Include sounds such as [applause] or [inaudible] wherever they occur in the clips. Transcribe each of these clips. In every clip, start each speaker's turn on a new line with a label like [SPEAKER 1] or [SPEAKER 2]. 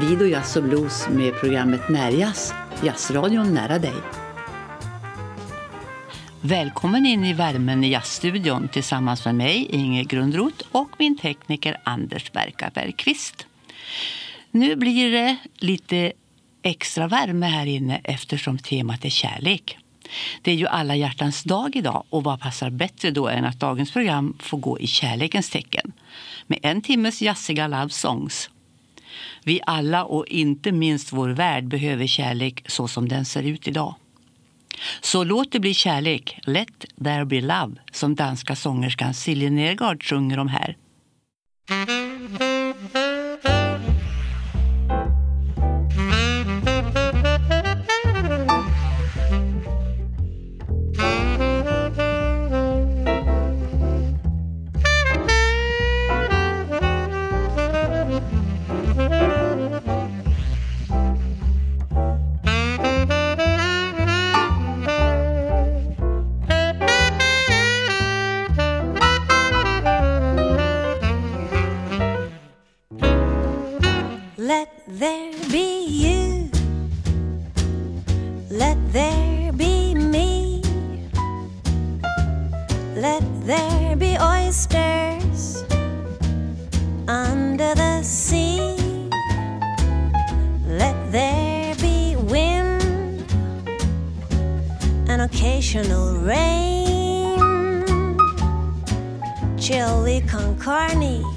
[SPEAKER 1] kommer Jazz och Blues med programmet Närjazz, jazzradion nära dig. Välkommen in i värmen i jazzstudion tillsammans med mig, Inge Grundroth och min tekniker Anders Berka Bergqvist. Nu blir det lite extra värme här inne eftersom temat är kärlek. Det är ju alla hjärtans dag idag och vad passar bättre då än att dagens program får gå i kärlekens tecken med en timmes jazziga love songs. Vi alla och inte minst vår värld behöver kärlek så som den ser ut idag. Så låt det bli kärlek, Let there be love, som danska sångerskan Silje Nergard sjunger om här.
[SPEAKER 2] Let there be you. Let there be me. Let there be oysters under the sea. Let there be wind, an occasional rain. chili con carne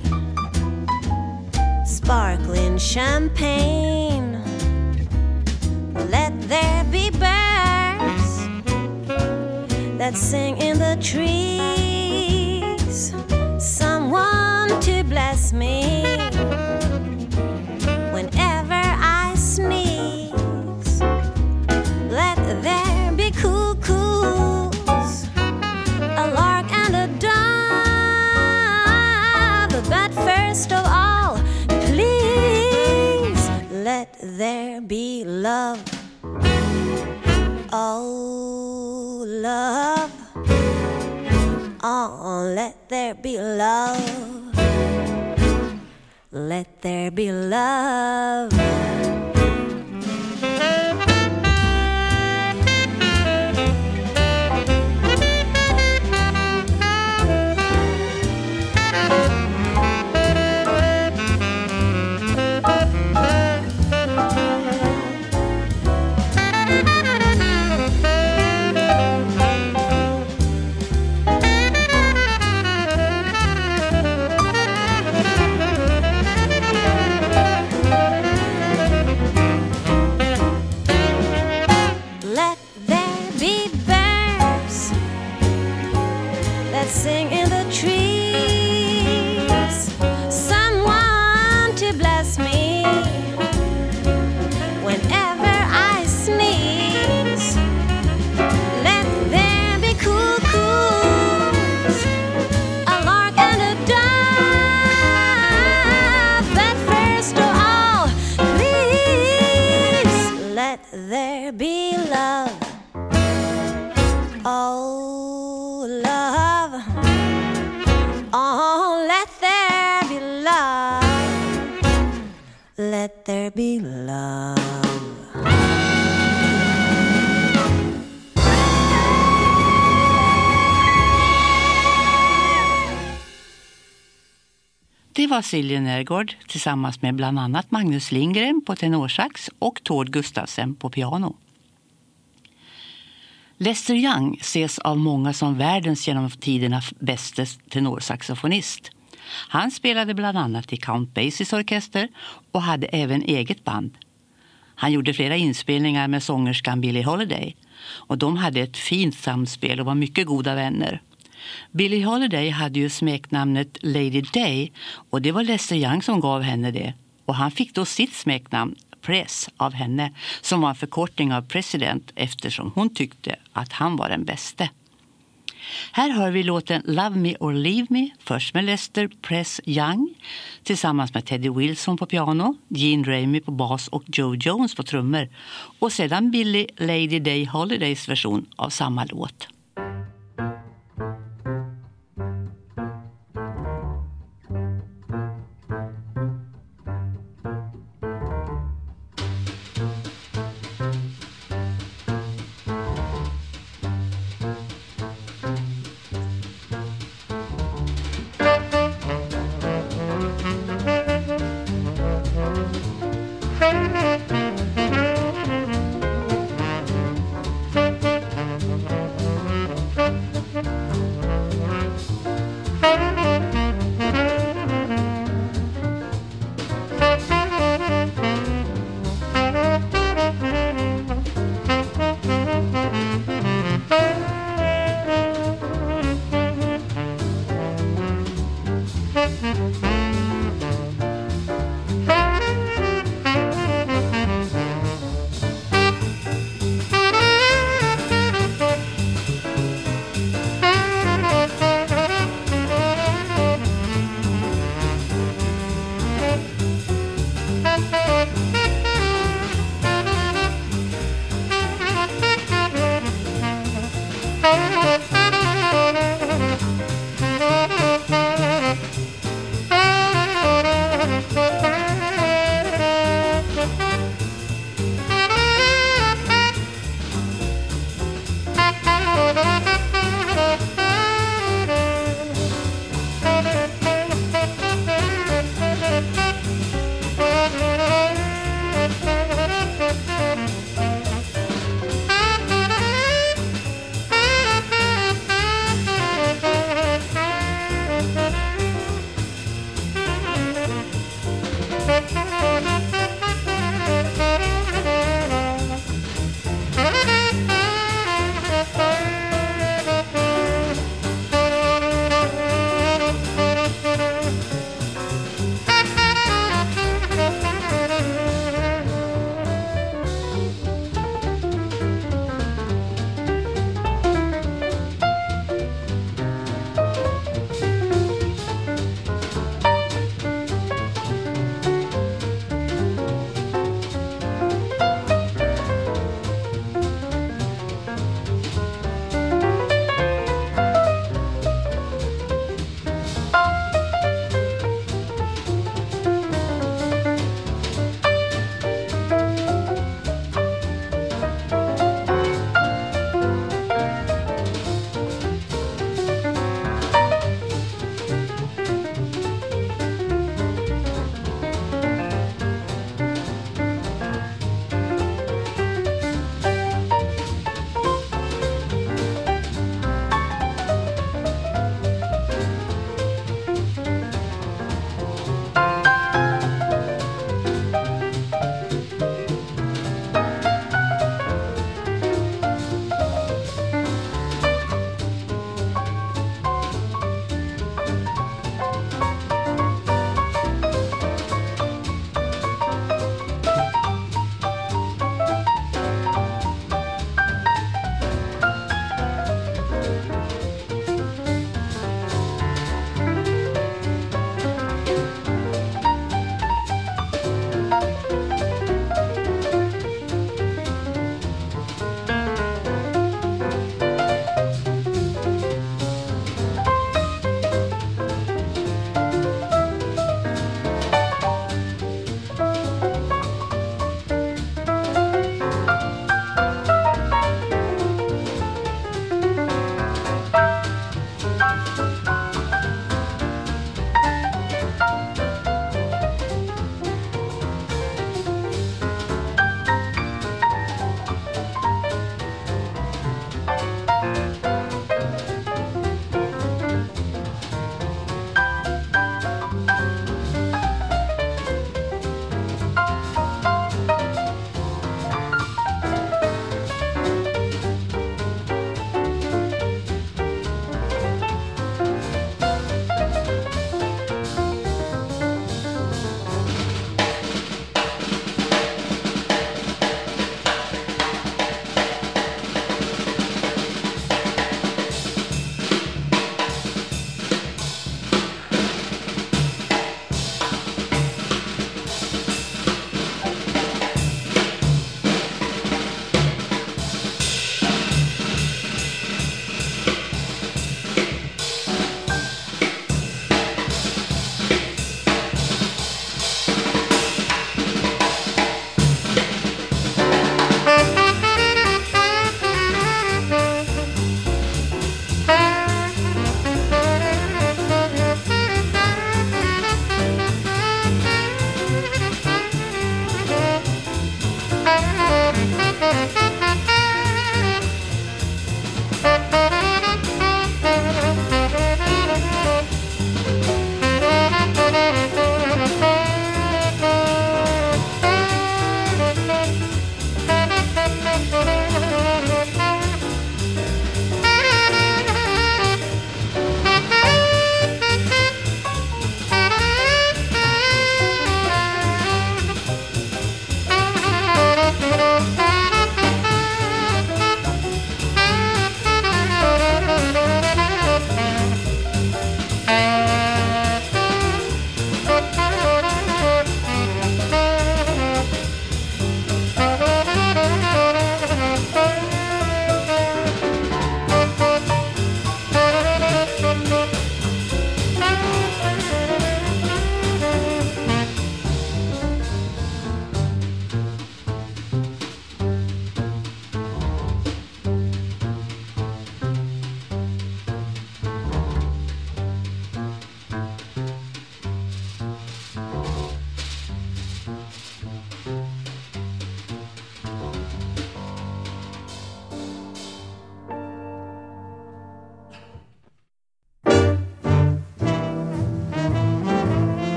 [SPEAKER 2] sparkling champagne. Let there be birds that sing in the trees. Someone to bless me. there be love. singing.
[SPEAKER 1] Var Silje Nergård tillsammans med bland annat Magnus Lindgren på tenorsax och Tord Gustafsson på piano. Lester Young ses av många som världens genom tiderna bästa tenorsaxofonist. Han spelade bland annat i Count Basies orkester och hade även eget band. Han gjorde flera inspelningar med sångerskan Billie Holiday och de hade ett fint samspel och var mycket goda vänner. Billie Holiday hade ju smeknamnet Lady Day och det var Lester Young som gav henne det. Och han fick då sitt smeknamn Press av henne som var en förkortning av president eftersom hon tyckte att han var den bäste. Här hör vi låten Love Me or Leave Me, först med Lester Press Young tillsammans med Teddy Wilson på piano, Gene Ramey på bas och Joe Jones på trummor och sedan Billie Lady Day Holidays version av samma låt.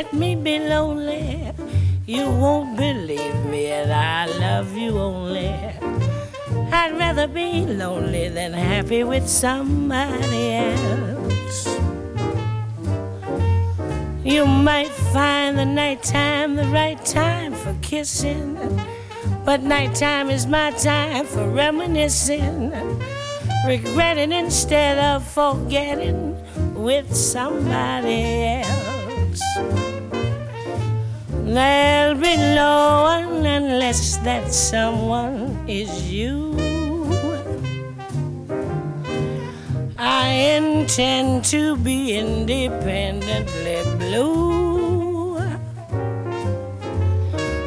[SPEAKER 3] Let me be lonely. You won't believe me, and I love you only. I'd rather be lonely than happy with somebody else. You might find the nighttime the right time for kissing, but nighttime is my time for reminiscing, regretting instead of forgetting with somebody else. There'll be no one unless that someone is you. I intend to be independently blue.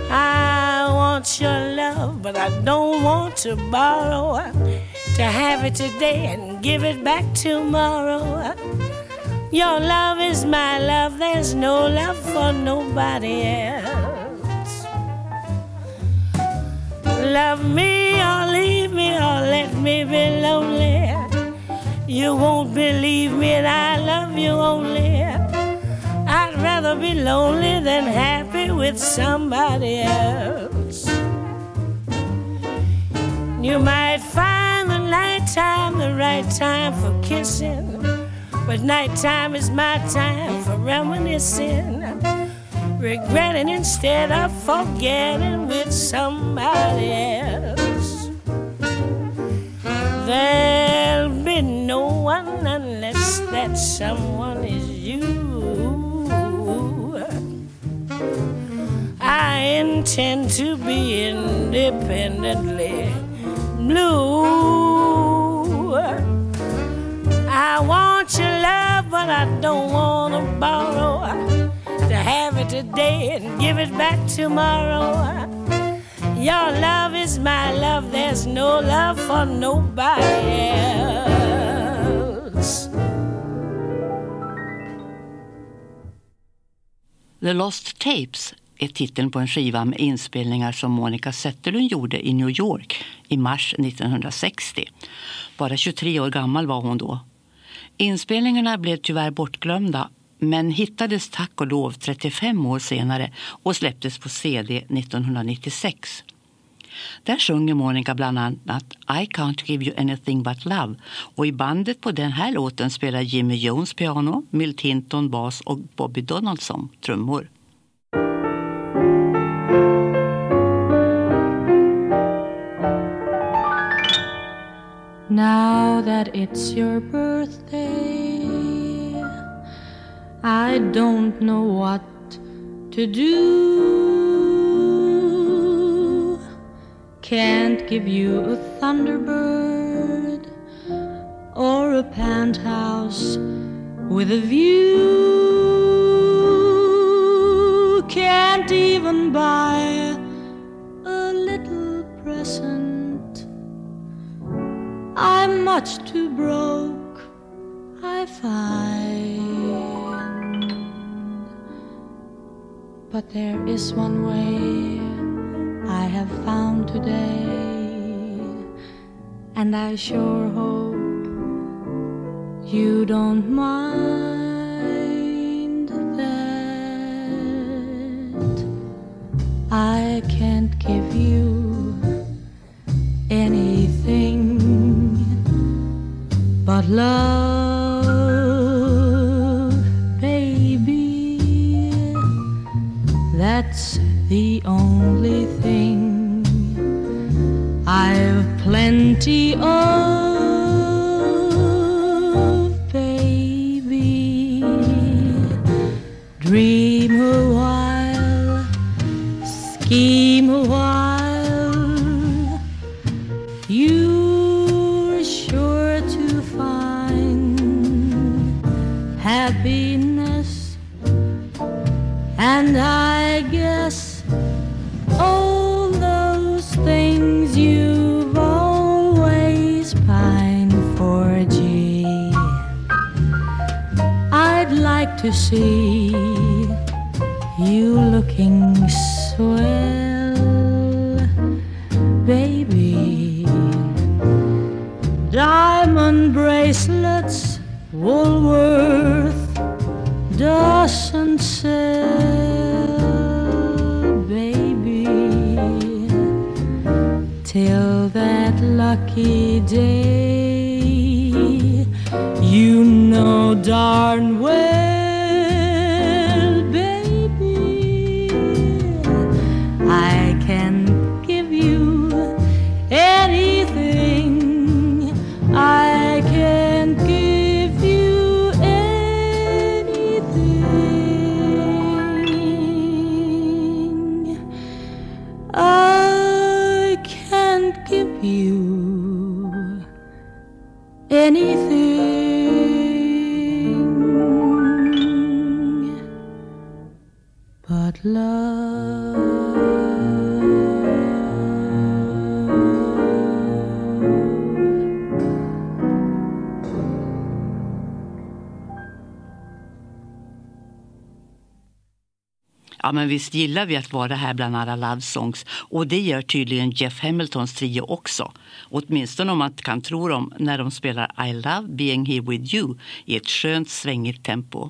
[SPEAKER 3] I want your love, but I don't want to borrow. To have it today and give it back tomorrow. Your love is my love, there's no love for nobody else. Love me or leave me or let me be lonely. You won't believe me, and I love you only. I'd rather be lonely than happy with somebody else. You might find the nighttime the right time for kissing, but nighttime is my time for reminiscing, regretting instead of forgetting with somebody else. There'll be no one unless that someone is you. I intend to be independently blue. I want your love, but I don't want to borrow. To have it today and give it back tomorrow. Your love is my love, there's no love for nobody else.
[SPEAKER 1] The Lost Tapes är titeln på en skiva med inspelningar som Monica Zetterlund gjorde i New York i mars 1960. Bara 23 år gammal var hon då. Inspelningarna blev tyvärr bortglömda men hittades tack och lov 35 år senare och släpptes på CD 1996. Där sjunger Monica bland annat I can't give you anything but love och i bandet på den här låten spelar Jimmy Jones piano, Milt Hinton bas och Bobby Donaldson trummor.
[SPEAKER 4] Now that it's your birthday, I don't know what to do. Can't give you a Thunderbird or a penthouse with a view. Can't even buy much too broke, I find. But there is one way I have found today, and I sure hope you don't mind that. I can't love, till that lucky day. You know darn well,
[SPEAKER 1] men visst gillar vi att vara här bland alla love songs. Och det gör tydligen Jeff Hamiltons trio också. Åtminstone om man kan tro dem när de spelar I love being here with you i ett skönt svängigt tempo.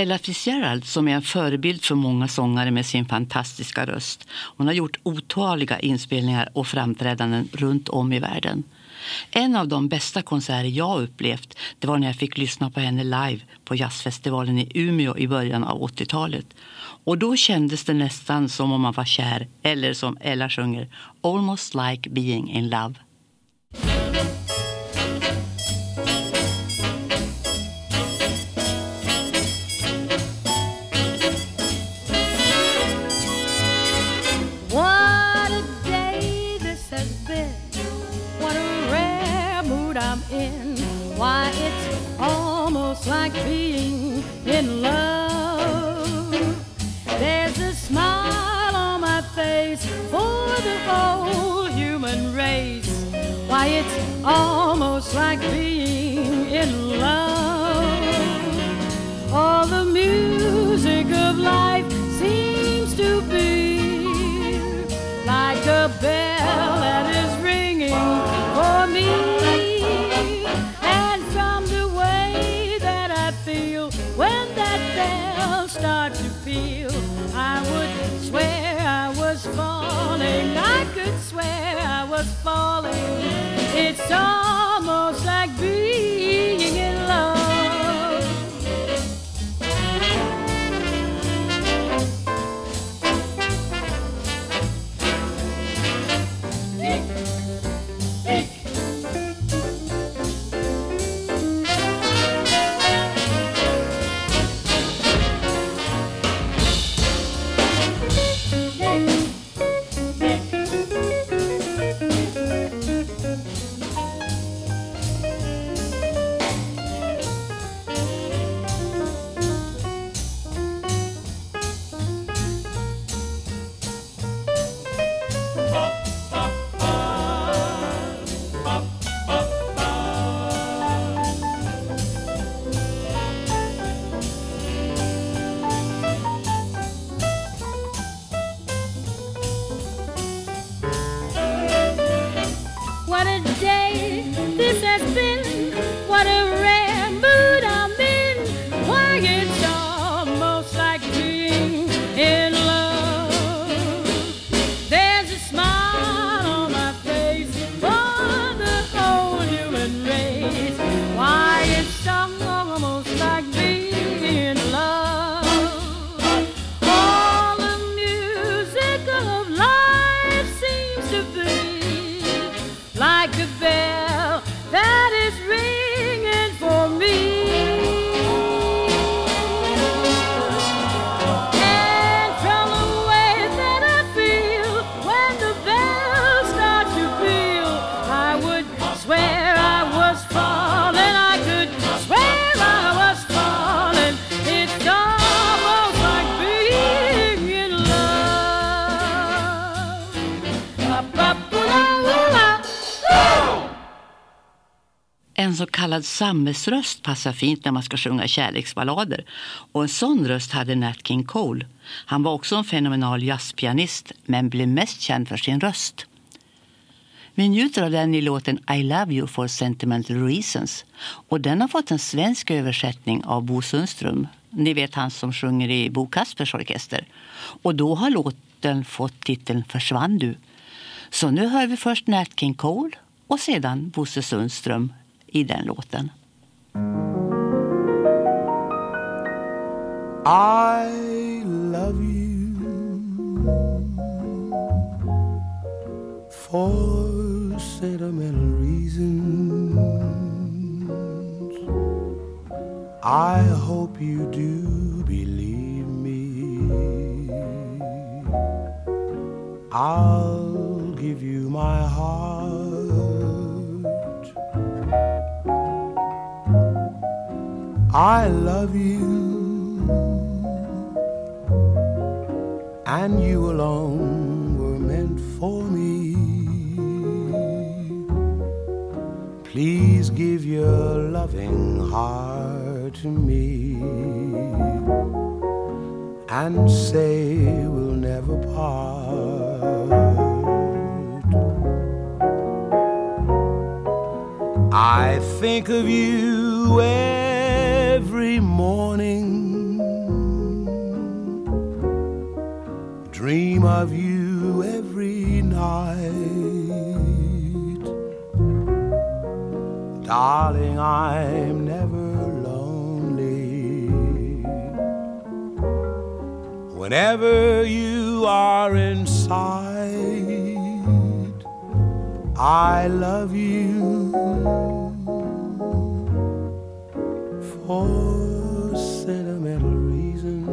[SPEAKER 1] Ella Fitzgerald som är en förebild för många sångare med sin fantastiska röst. Hon har gjort otaliga inspelningar och framträdanden runt om i världen. En av de bästa konserter jag upplevt det var när jag fick lyssna på henne live på jazzfestivalen i Umeå i början av 80-talet. Och då kändes det nästan som om man var kär, eller som Ella sjunger, almost like being in love.
[SPEAKER 5] In love. There's a smile on my face for the whole human race. Why, it's almost like being in love. All the music of life could swear I was falling. It's almost like being
[SPEAKER 1] Kallad sammetsröst passar fint när man ska sjunga kärleksballader. Och en sån röst hade Nat King Cole. Han var också en fenomenal jazzpianist, men blev mest känd för sin röst. Vi njuter av den i låten I love you for sentimental reasons. Och den har fått en svensk översättning av Bo Sundström. Ni vet han som sjunger i Bo Kaspers orkester. Och då har låten fått titeln Försvann du. Så nu hör vi först Nat King Cole och sedan Bosse Sundström i den låten.
[SPEAKER 6] I love you for sentimental reasons. I hope you do believe me. I'll give you my heart. I love you and you alone were meant for me. Please give your loving heart to me and say we'll never part. I think of you every morning. Dream of you every night. Darling, I'm never lonely. Whenever you are inside, I love you for sentimental reasons.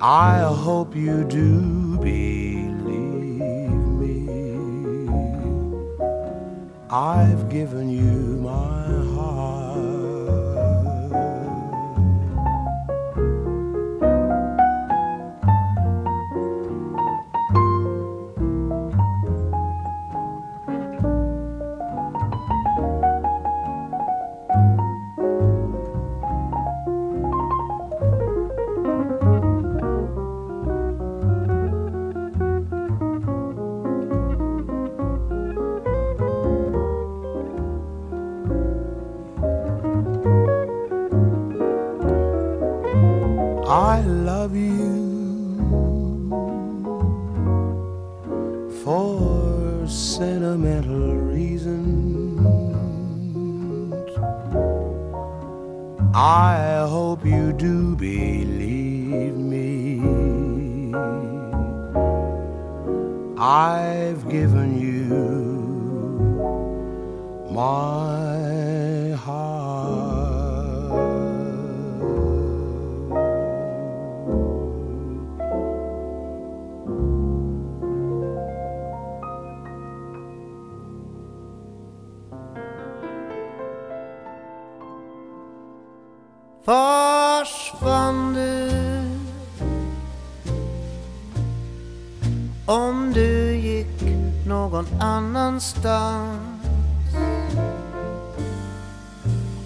[SPEAKER 6] I hope you do believe me. I've given you
[SPEAKER 4] Om du gick någon annanstans.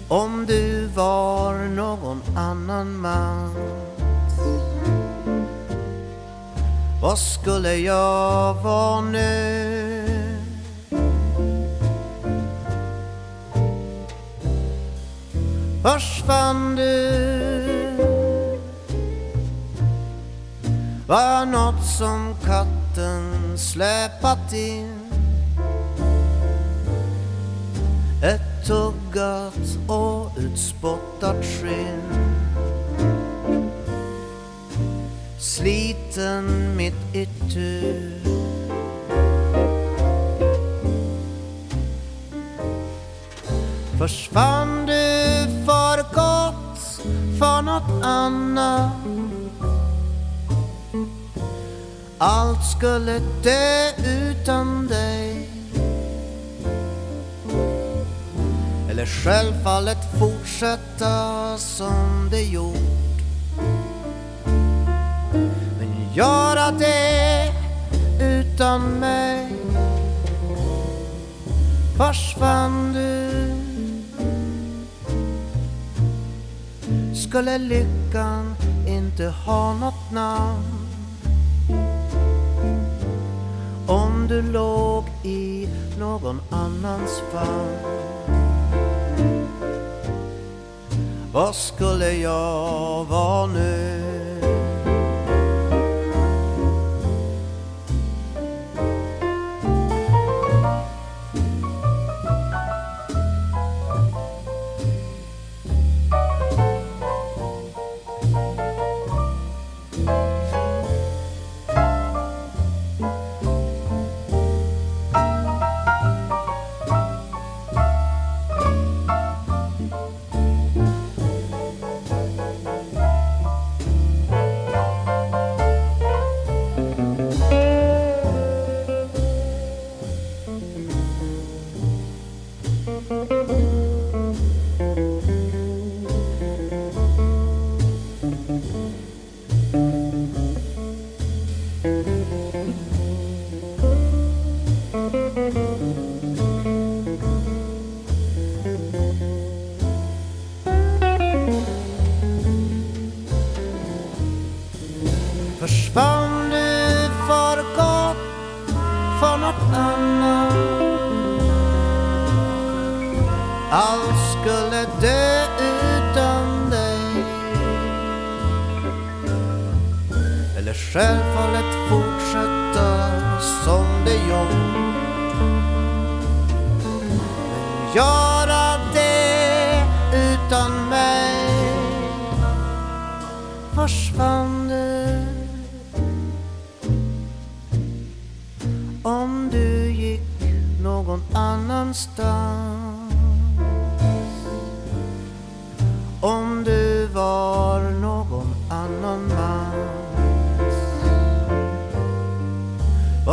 [SPEAKER 4] Om du var någon annan man. Vad skulle jag vara nu? Försvann du? Var något som katt natten släpat in Ett tuggat och utspottat skinn. Sliten mitt itu Försvann du för gott för något annat? Allt skulle dö utan dig. Eller självfallet fortsätta som det gjort. Men göra det utan mig. Försvann du Skulle lyckan inte ha något namn. Om du låg i någon annans famn Vad skulle jag vara nu?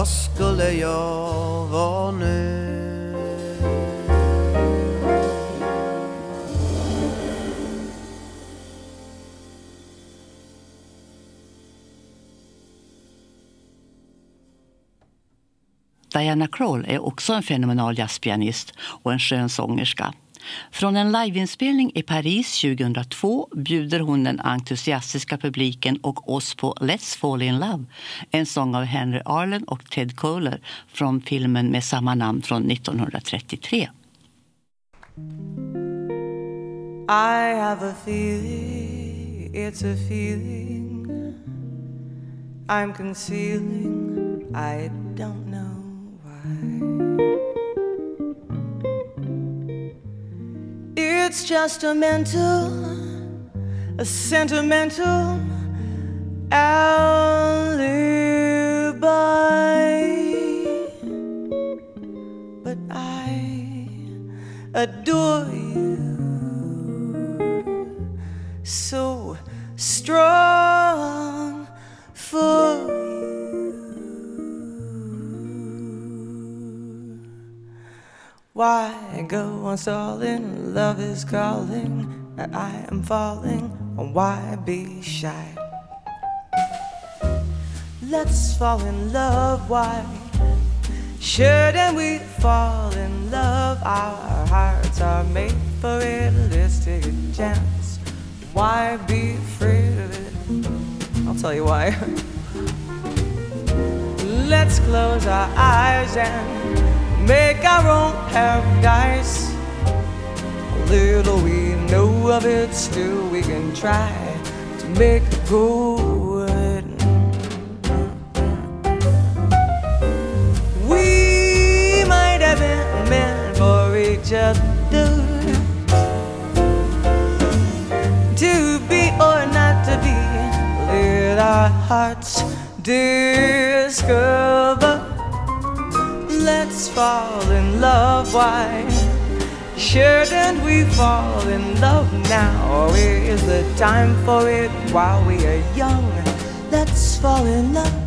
[SPEAKER 4] Vad skulle jag vara nu?
[SPEAKER 1] Diana Kroll är också en fenomenal jazzpianist och en skön sångerska. Från en liveinspelning i Paris 2002 bjuder hon den entusiastiska publiken och oss på Let's fall in love, en sång av Henry Arlen och Ted Kohler från filmen med samma namn från 1933.
[SPEAKER 7] I have a feeling, it's a feeling I'm concealing, I don't know why. It's just a mental, a sentimental alibi. But I adore you so strong for Why go on stalling? Love is calling, and I am falling. Why be shy? Let's fall in love. Why shouldn't we fall in love? Our hearts are made for a chance. Why be afraid of it? I'll tell you why. [laughs] Let's close our eyes and make our own paradise. Little we know of it, still we can try to make it good. We might have been meant for each other to be or not to be. Let our hearts discover. Fall in love. Why shouldn't we fall in love now? Is the time for it while we are young? Let's fall in love.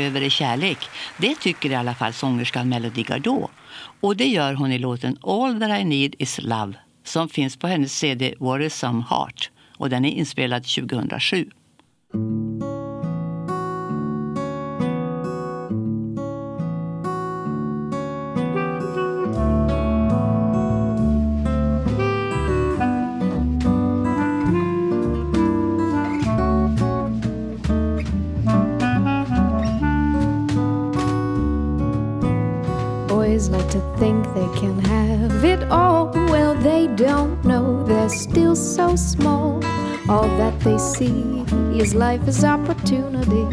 [SPEAKER 1] Behöver är kärlek. Det tycker i alla fall sångerskan Melody Gardot. Och det gör hon i låten All that I need is love som finns på hennes CD Worrisome Heart. Och den är inspelad 2007.
[SPEAKER 8] To think they can have it all. Well, they don't know they're still so small. All that they see is life as opportunity.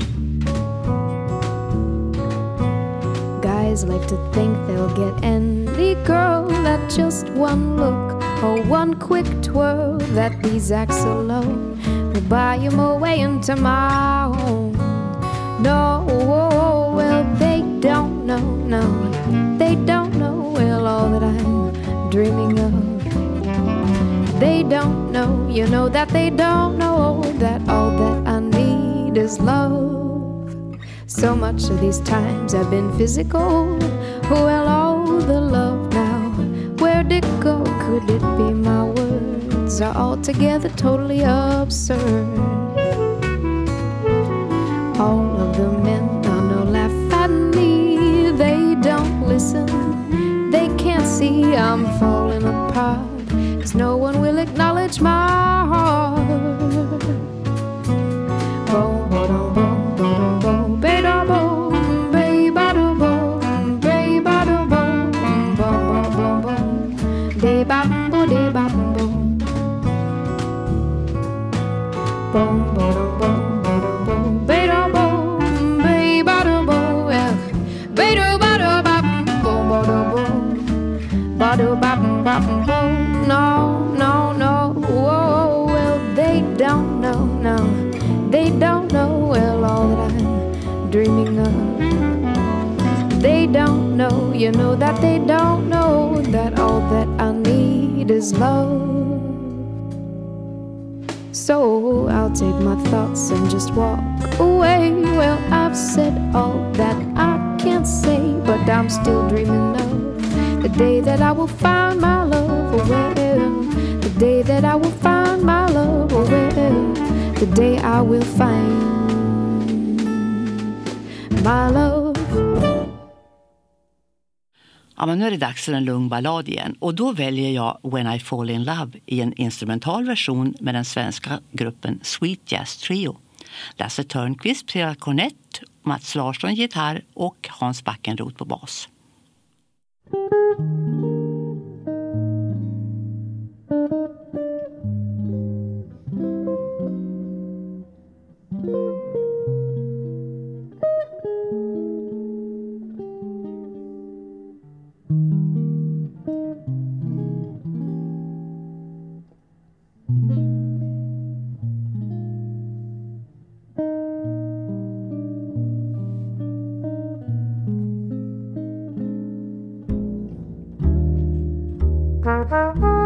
[SPEAKER 8] Guys like to think they'll get any girl at just one look or one quick twirl. That these acts alone will buy them away into my home. No, well, they don't know, no they don't all that I'm dreaming of. They don't know, you know that they don't know that all that I need is love. So much of these times I've been physical. Well, all the love now, where'd it go? Could it be my words are altogether totally absurd? See I'm falling apart. Cause no one will acknowledge my and just walk away. Well, I've said all that I can't say, but I'm still dreaming of the day that I will find my love, oh well. The day that I will find my love, oh well. The day I will find my love.
[SPEAKER 1] Men nu är det dags för en lugn ballad igen. Och då väljer jag When I Fall In Love i en instrumental version med den svenska gruppen Sweet Jazz Trio. Lasse Törnqvist spelar kornett, Mats Larsson gitarr och Hans Backenroth på bas. 嗯。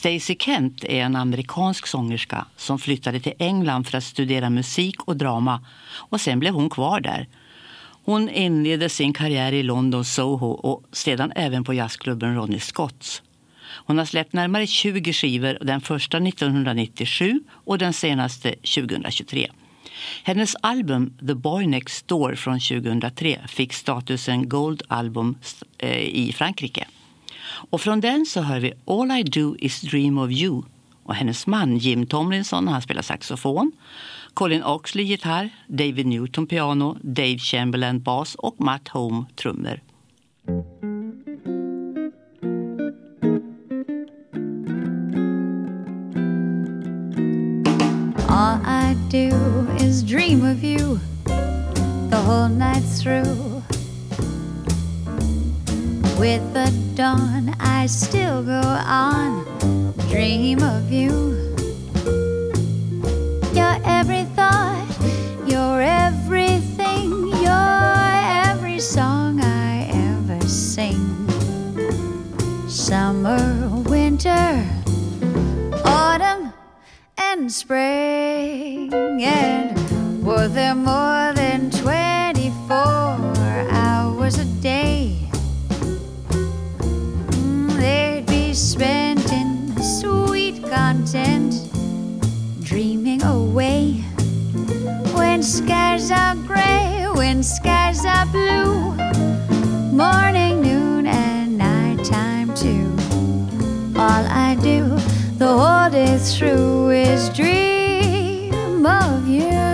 [SPEAKER 1] Stacey Kent är en amerikansk sångerska som flyttade till England för att studera musik och drama och sen blev hon kvar där. Hon inledde sin karriär i London Soho och sedan även på jazzklubben Ronnie Scotts. Hon har släppt närmare 20 skivor, den första 1997 och den senaste 2023. Hennes album The Boy Next Door från 2003 fick statusen Gold Album eh, i Frankrike. Och från den så hör vi All I Do Is Dream of You. Och hennes man Jim Tomlinson han spelar saxofon. Colin Oxley gitarr, David Newton piano, Dave Chamberlain bas och Matt Home trummor.
[SPEAKER 9] All I do is dream of you the whole night through. With the dawn, I still go on, dream of you. You're every thought, you're everything, you're every song I ever sing. Summer, winter, autumn, and spring. And were there more blue, morning, noon, and nighttime too. All I do the whole day through is dream of you.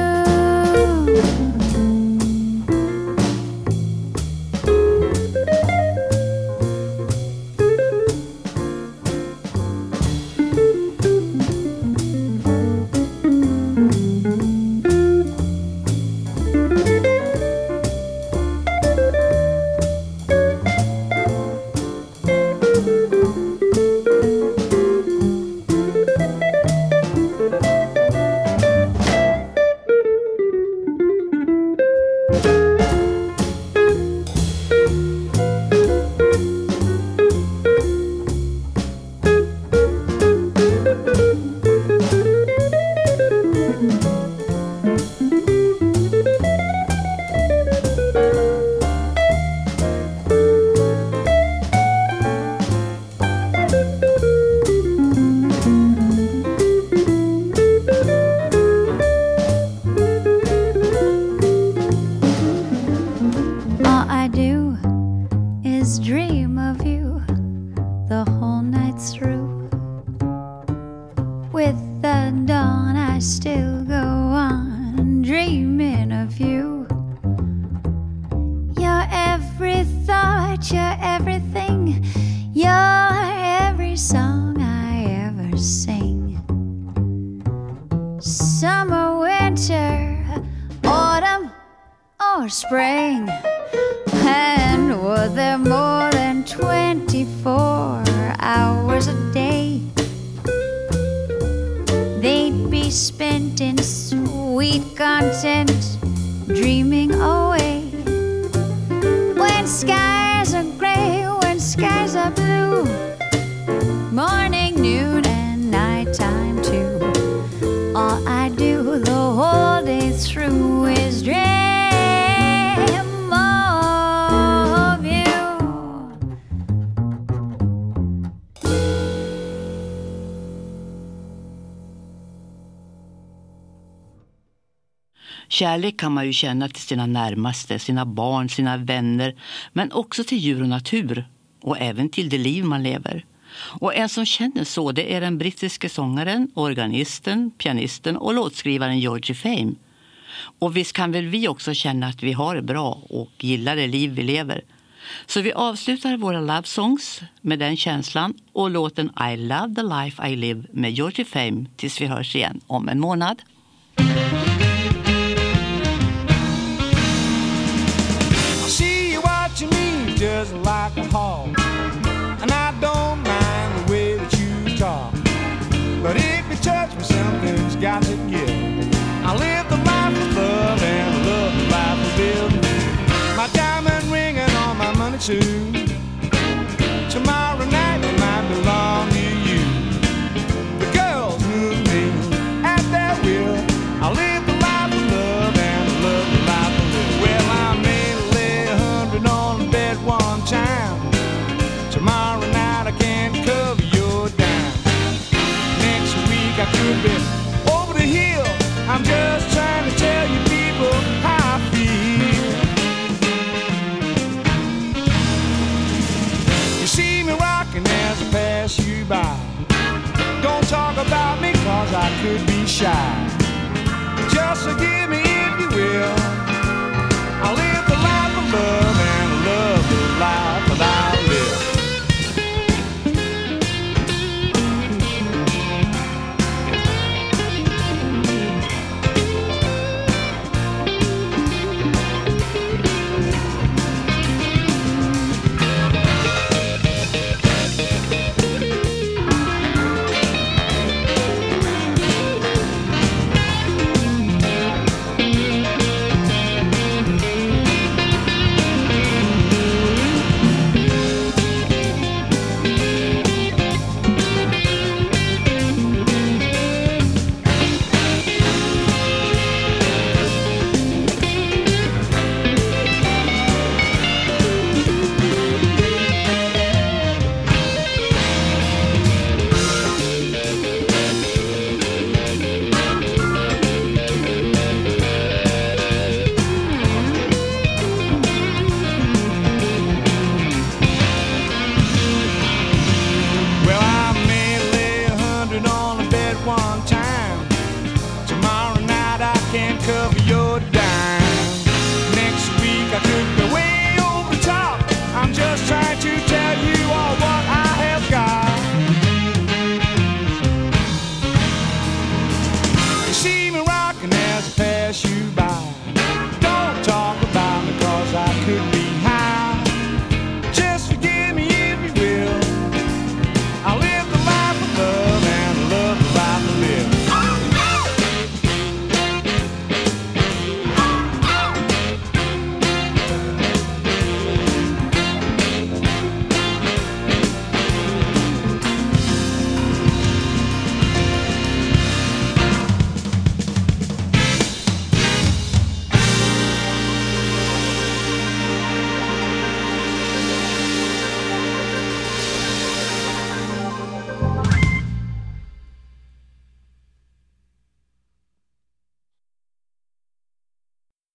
[SPEAKER 1] Kärlek kan man ju känna till sina närmaste, sina barn, sina vänner men också till djur och natur och även till det liv man lever. Och en som känner så det är den brittiske sångaren, organisten, pianisten och låtskrivaren Georgie Fame. Och visst kan väl vi också känna att vi har det bra och gillar det liv vi lever. Så vi avslutar våra love songs med den känslan och låten I love the life I live med Georgie Fame tills vi hörs igen om en månad.
[SPEAKER 6] Like. And I don't mind the way that you talk. But if you touch me, something's got to give. I live the life of love and I love the life of living. My diamond ring and all my money too. shy. Just give me